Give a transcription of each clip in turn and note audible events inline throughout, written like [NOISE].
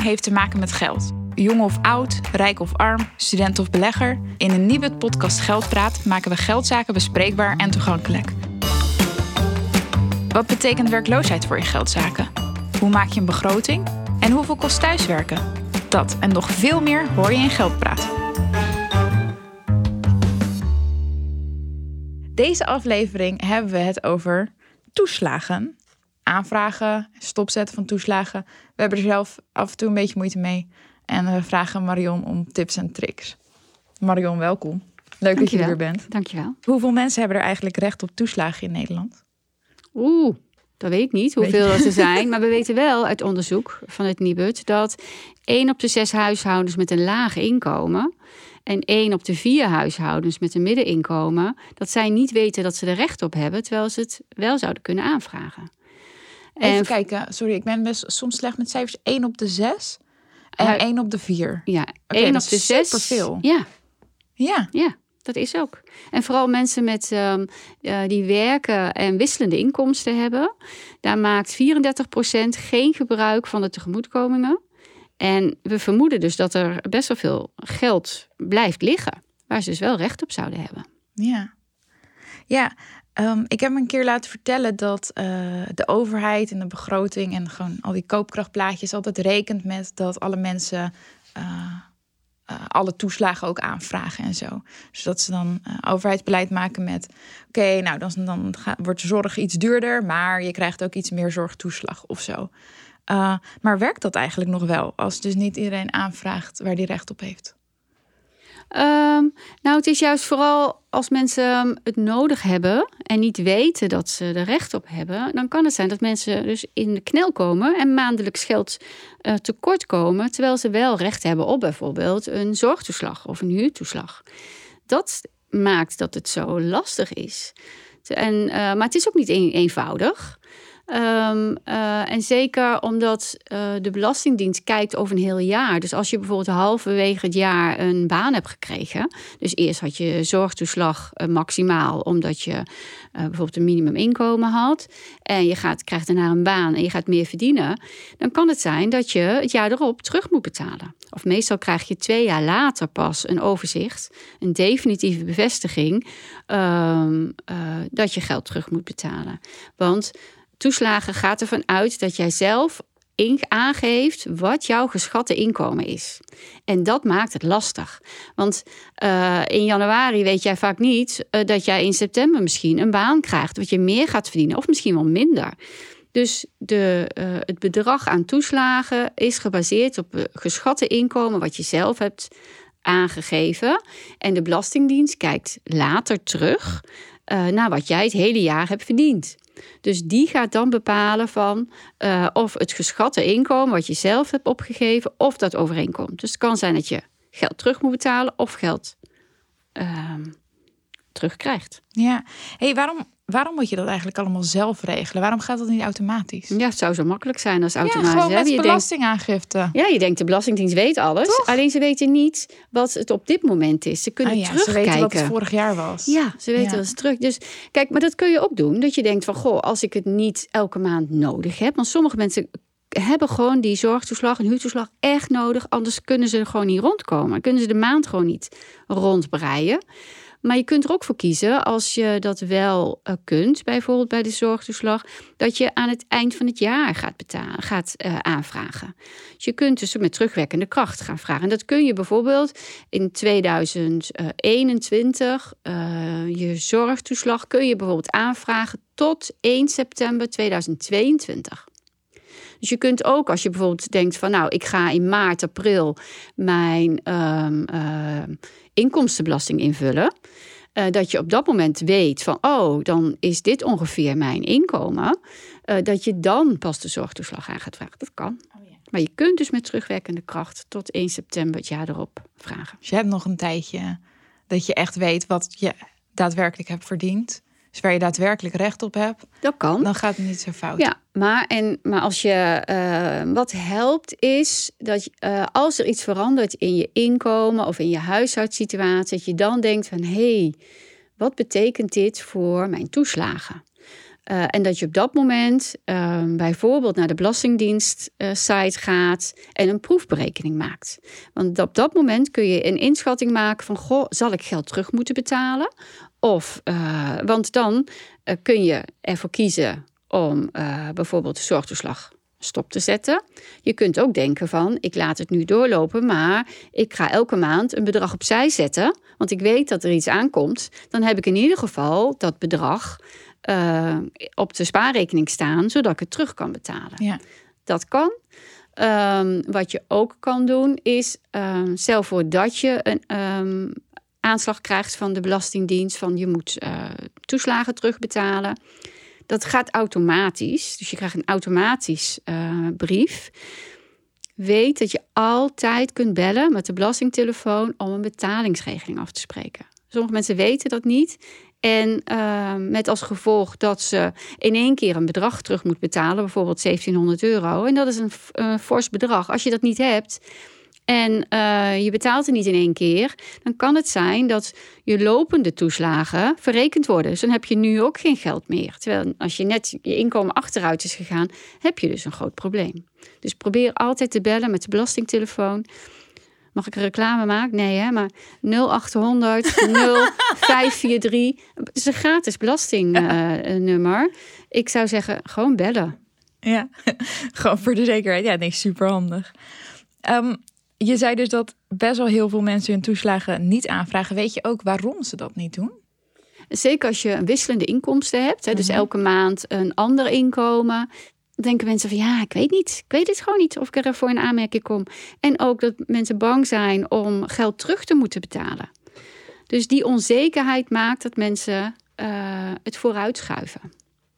Heeft te maken met geld. Jong of oud, rijk of arm, student of belegger. In een nieuwe podcast Geldpraat maken we geldzaken bespreekbaar en toegankelijk. Wat betekent werkloosheid voor je geldzaken? Hoe maak je een begroting? En hoeveel kost thuiswerken? Dat en nog veel meer hoor je in Geldpraat. Deze aflevering hebben we het over toeslagen. Aanvragen, stopzetten van toeslagen. We hebben er zelf af en toe een beetje moeite mee. En we vragen Marion om tips en tricks. Marion, welkom. Leuk dat je er weer bent. Dankjewel. Hoeveel mensen hebben er eigenlijk recht op toeslagen in Nederland? Oeh, dat weet ik niet hoeveel dat er zijn. Maar we weten wel uit onderzoek van het Nibud dat 1 op de 6 huishoudens met een laag inkomen en 1 op de 4 huishoudens met een middeninkomen, dat zij niet weten dat ze er recht op hebben, terwijl ze het wel zouden kunnen aanvragen. Even en, kijken, sorry, ik ben best soms slecht met cijfers. 1 op de 6 en uh, 1 op de 4. Ja, okay, 1 op de 6. veel. Ja. Ja. Ja. Dat is ook. En vooral mensen met, uh, die werken en wisselende inkomsten hebben. Daar maakt 34% geen gebruik van de tegemoetkomingen. En we vermoeden dus dat er best wel veel geld blijft liggen. Waar ze dus wel recht op zouden hebben. Ja, ja um, ik heb me een keer laten vertellen dat uh, de overheid en de begroting en gewoon al die koopkrachtplaatjes altijd rekent met dat alle mensen. Uh, uh, alle toeslagen ook aanvragen en zo. Dus dat ze dan overheidsbeleid maken met... oké, nou, dan, dan wordt zorg iets duurder... maar je krijgt ook iets meer zorgtoeslag of zo. Maar werkt dat eigenlijk nog wel... als dus niet iedereen aanvraagt waar die recht op heeft? Um, nou, het is juist vooral als mensen het nodig hebben en niet weten dat ze er recht op hebben, dan kan het zijn dat mensen dus in de knel komen en maandelijks geld uh, tekort komen, terwijl ze wel recht hebben op bijvoorbeeld een zorgtoeslag of een huurtoeslag. Dat maakt dat het zo lastig is. En, uh, maar het is ook niet een, eenvoudig. Um, uh, en zeker omdat uh, de Belastingdienst kijkt over een heel jaar. Dus als je bijvoorbeeld halverwege het jaar een baan hebt gekregen. Dus eerst had je zorgtoeslag uh, maximaal, omdat je bijvoorbeeld een minimuminkomen had. En je gaat, krijgt daarna een baan en je gaat meer verdienen. Dan kan het zijn dat je het jaar erop terug moet betalen. Of meestal krijg je twee jaar later pas een overzicht, een definitieve bevestiging. Ehm, dat je geld terug moet betalen. Want toeslagen gaat ervan uit dat jij zelf aangeeft wat jouw geschatte inkomen is. En dat maakt het lastig. Want uh, in januari weet jij vaak niet uh, dat jij in september misschien een baan krijgt, wat je meer gaat verdienen, of misschien wel minder. Dus de, uh, het bedrag aan toeslagen is gebaseerd op geschatte inkomen wat je zelf hebt aangegeven. En de Belastingdienst kijkt later terug naar wat jij het hele jaar hebt verdiend. Dus die gaat dan bepalen van uh, of het geschatte inkomen wat je zelf hebt opgegeven, of dat overeenkomt. Dus het kan zijn dat je geld terug moet betalen of geld uh, terugkrijgt. Ja, hey, waarom waarom moet je dat eigenlijk allemaal zelf regelen? Waarom gaat dat niet automatisch? Ja, het zou zo makkelijk zijn als automatisch. Ja, gewoon met je belastingaangifte. Denkt, ja, je denkt de Belastingdienst weet alles. Toch? Alleen ze weten niet wat het op dit moment is. Ze kunnen ah, ja, terugkijken. Ze weten wat het vorig jaar was. Ja, ze weten ja. wat het terug. Dus kijk, maar dat kun je ook doen. Dat je denkt van, goh, als ik het niet elke maand nodig heb. Want sommige mensen hebben gewoon die zorgtoeslag en huurtoeslag echt nodig. Anders kunnen ze er gewoon niet rondkomen. Kunnen ze de maand gewoon niet rondbreien. Maar je kunt er ook voor kiezen, als je dat wel uh, kunt, bijvoorbeeld bij de zorgtoeslag, dat je aan het eind van het jaar gaat, betalen, gaat uh, aanvragen. Dus je kunt dus met terugwerkende kracht gaan vragen. En dat kun je bijvoorbeeld in 2021, uh, je zorgtoeslag kun je bijvoorbeeld aanvragen tot 1 september 2022. Dus je kunt ook, als je bijvoorbeeld denkt van nou, ik ga in maart, april mijn um, uh, inkomstenbelasting invullen. Uh, dat je op dat moment weet van, oh, dan is dit ongeveer mijn inkomen. Uh, dat je dan pas de zorgtoeslag aan gaat vragen. Dat kan. Oh, ja. Maar je kunt dus met terugwerkende kracht tot 1 september het jaar erop vragen. Dus je hebt nog een tijdje dat je echt weet wat je daadwerkelijk hebt verdiend. Dus waar je daadwerkelijk recht op hebt, dat kan. dan gaat het niet zo fout. Ja, maar, en, maar als je, uh, wat helpt is dat uh, als er iets verandert in je inkomen of in je huishoudsituatie, dat je dan denkt van hé, hey, wat betekent dit voor mijn toeslagen? Uh, en dat je op dat moment uh, bijvoorbeeld naar de Belastingdienst uh, site gaat en een proefberekening maakt. Want op dat moment kun je een inschatting maken van, goh, zal ik geld terug moeten betalen? Of, want dan kun je ervoor kiezen om bijvoorbeeld de zorgtoeslag stop te zetten. Je kunt ook denken van, ik laat het nu doorlopen, maar ik ga elke maand een bedrag opzij zetten, want ik weet dat er iets aankomt. Dan heb ik in ieder geval dat bedrag op de spaarrekening staan, zodat ik het terug kan betalen. Ja. Dat kan. Um, wat je ook kan doen is, um, stel voor dat je een um, aanslag krijgt van de Belastingdienst van je moet uh, toeslagen terugbetalen. Dat gaat automatisch. Dus je krijgt een automatisch uh, brief. Weet dat je altijd kunt bellen met de belastingtelefoon om een betalingsregeling af te spreken. Sommige mensen weten dat niet. En uh, met als gevolg dat ze in één keer een bedrag terug moet betalen, bijvoorbeeld 1700 euro. En dat is een, een fors bedrag. Als je dat niet hebt, en uh, je betaalt het niet in één keer, dan kan het zijn dat je lopende toeslagen verrekend worden. Dus dan heb je nu ook geen geld meer. Terwijl als je net je inkomen achteruit is gegaan, heb je dus een groot probleem. Dus probeer altijd te bellen met de belastingtelefoon. Mag ik een reclame maken? Nee, hè? Maar 0800 0543. [LAUGHS] Het is een gratis belastingnummer. Uh, [LAUGHS] ik zou zeggen, gewoon bellen. Ja, [LAUGHS] gewoon voor de zekerheid. Ja, nee, super handig. Um, je zei dus dat best wel heel veel mensen hun toeslagen niet aanvragen. Weet je ook waarom ze dat niet doen? Zeker als je wisselende inkomsten hebt, hè, dus mhm. elke maand een ander inkomen. Denken mensen van ja, ik weet niet. Ik weet het gewoon niet of ik er voor een aanmerking kom. En ook dat mensen bang zijn om geld terug te moeten betalen. Dus die onzekerheid maakt dat mensen uh, het vooruitschuiven.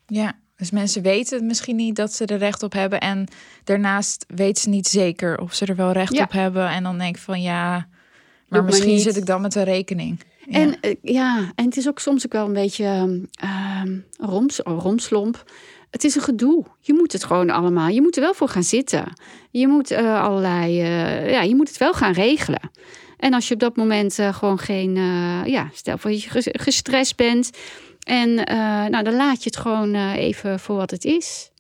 Ja, dus mensen weten misschien niet dat ze er recht op hebben. En daarnaast weten ze niet zeker of ze er wel recht op hebben. En dan denk ik van ja, maar misschien zit ik dan met een rekening. Ja. En uh, ja, en het is ook soms ook wel een beetje uh, roms, romslomp. Het is een gedoe. Je moet het gewoon allemaal. Je moet er wel voor gaan zitten. Je moet uh, allerlei. Uh, ja, je moet het wel gaan regelen. En als je op dat moment gewoon geen. ja, stel voor dat je gestrest bent. En uh, nou, dan laat je het gewoon uh, even voor wat het is.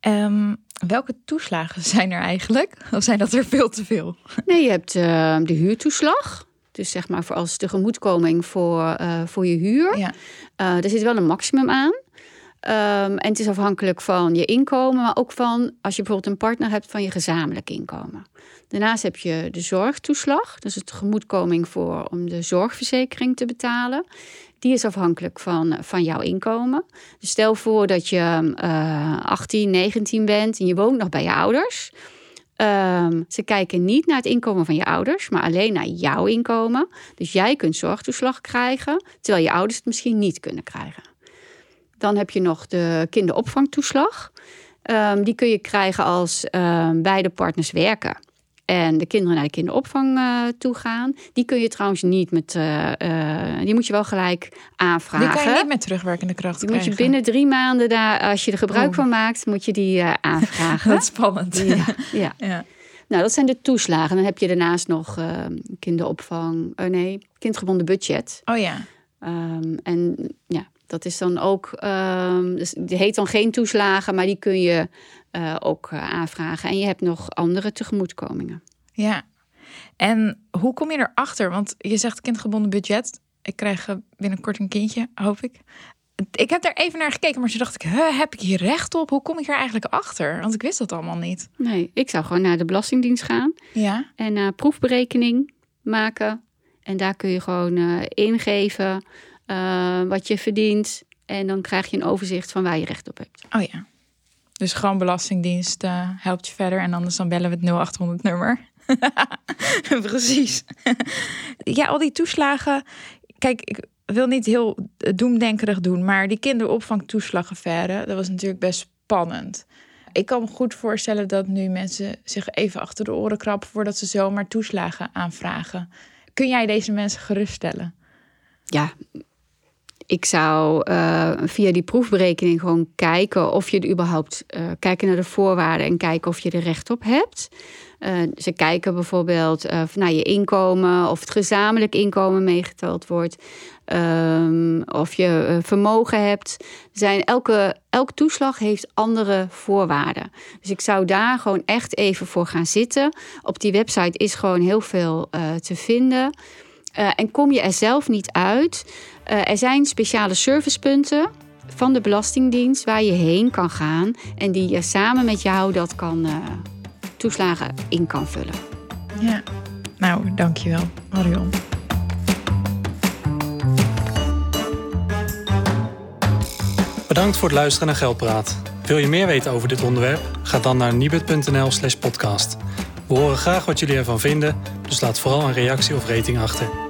Um, welke toeslagen [LAUGHS] zijn er eigenlijk? Of zijn dat er veel te veel? Nee, je hebt uh, de huurtoeslag. Dus zeg maar voor als tegemoetkoming voor, voor je huur. Ja. er zit wel een maximum aan. Um, en het is afhankelijk van je inkomen, maar ook van als je bijvoorbeeld een partner hebt van je gezamenlijk inkomen. Daarnaast heb je de zorgtoeslag, dus het tegemoetkoming voor om de zorgverzekering te betalen die is afhankelijk van, van jouw inkomen. Dus stel voor dat je uh, 18, 19 bent en je woont nog bij je ouders. Um, ze kijken niet naar het inkomen van je ouders, maar alleen naar jouw inkomen. Dus jij kunt zorgtoeslag krijgen, terwijl je ouders het misschien niet kunnen krijgen. Dan heb je nog de kinderopvangtoeslag. Um, die kun je krijgen als um, beide partners werken en de kinderen naar de kinderopvang uh, toe gaan. Die kun je trouwens niet met. Uh, uh, die moet je wel gelijk aanvragen. Die kan je niet met terugwerkende kracht. Die moet je binnen drie maanden daar, als je er gebruik oh. van maakt, moet je die aanvragen. [LAUGHS] dat is spannend. Ja, ja. ja. Nou, dat zijn de toeslagen. Dan heb je daarnaast nog kinderopvang. Oh nee, kindgebonden budget. Oh ja. Um, en ja, dat is dan ook. Um, dus die heet dan geen toeslagen, maar die kun je uh, ook uh, aanvragen. En je hebt nog andere tegemoetkomingen. Ja. En hoe kom je erachter? Want je zegt kindgebonden budget. Ik krijg binnenkort een kindje, hoop ik. Ik heb daar even naar gekeken, maar toen dacht ik, heb ik hier recht op? Hoe kom ik er eigenlijk achter? Want ik wist dat allemaal niet. Nee, ik zou gewoon naar de Belastingdienst gaan. Ja. En uh, proefberekening maken. En daar kun je gewoon uh, ingeven uh, wat je verdient. En dan krijg je een overzicht van waar je recht op hebt. Oh ja. Dus gewoon Belastingdienst uh, helpt je verder. En anders dan bellen we het 0800 nummer. [LAUGHS] Precies. ja, al die toeslagen. Kijk, ik wil niet heel doemdenkerig doen. Maar die kinderopvangtoeslagaffaire, dat was natuurlijk best spannend. Ik kan me goed voorstellen dat nu mensen zich even achter de oren krappen voordat ze zomaar toeslagen aanvragen. Kun jij deze mensen geruststellen? Ja, ik zou uh, via die proefberekening gewoon kijken of je er überhaupt uh, kijken naar de voorwaarden en kijken of je er recht op hebt. Uh, ze kijken bijvoorbeeld naar je inkomen of het gezamenlijk inkomen meegeteld wordt. Um, of je vermogen hebt. Zijn elke, elke toeslag heeft andere voorwaarden. Dus ik zou daar gewoon echt even voor gaan zitten. Op die website is gewoon heel veel te vinden. En kom je er zelf niet uit, uh, er zijn speciale servicepunten van de Belastingdienst waar je heen kan gaan en die je samen met jou dat kan uh, toeslagen in kan vullen. Ja, nou dankjewel Marion. Bedankt voor het luisteren naar Geldpraat. Wil je meer weten over dit onderwerp? Ga dan naar nibud.nl slash podcast. We horen graag wat jullie ervan vinden, dus laat vooral een reactie of rating achter.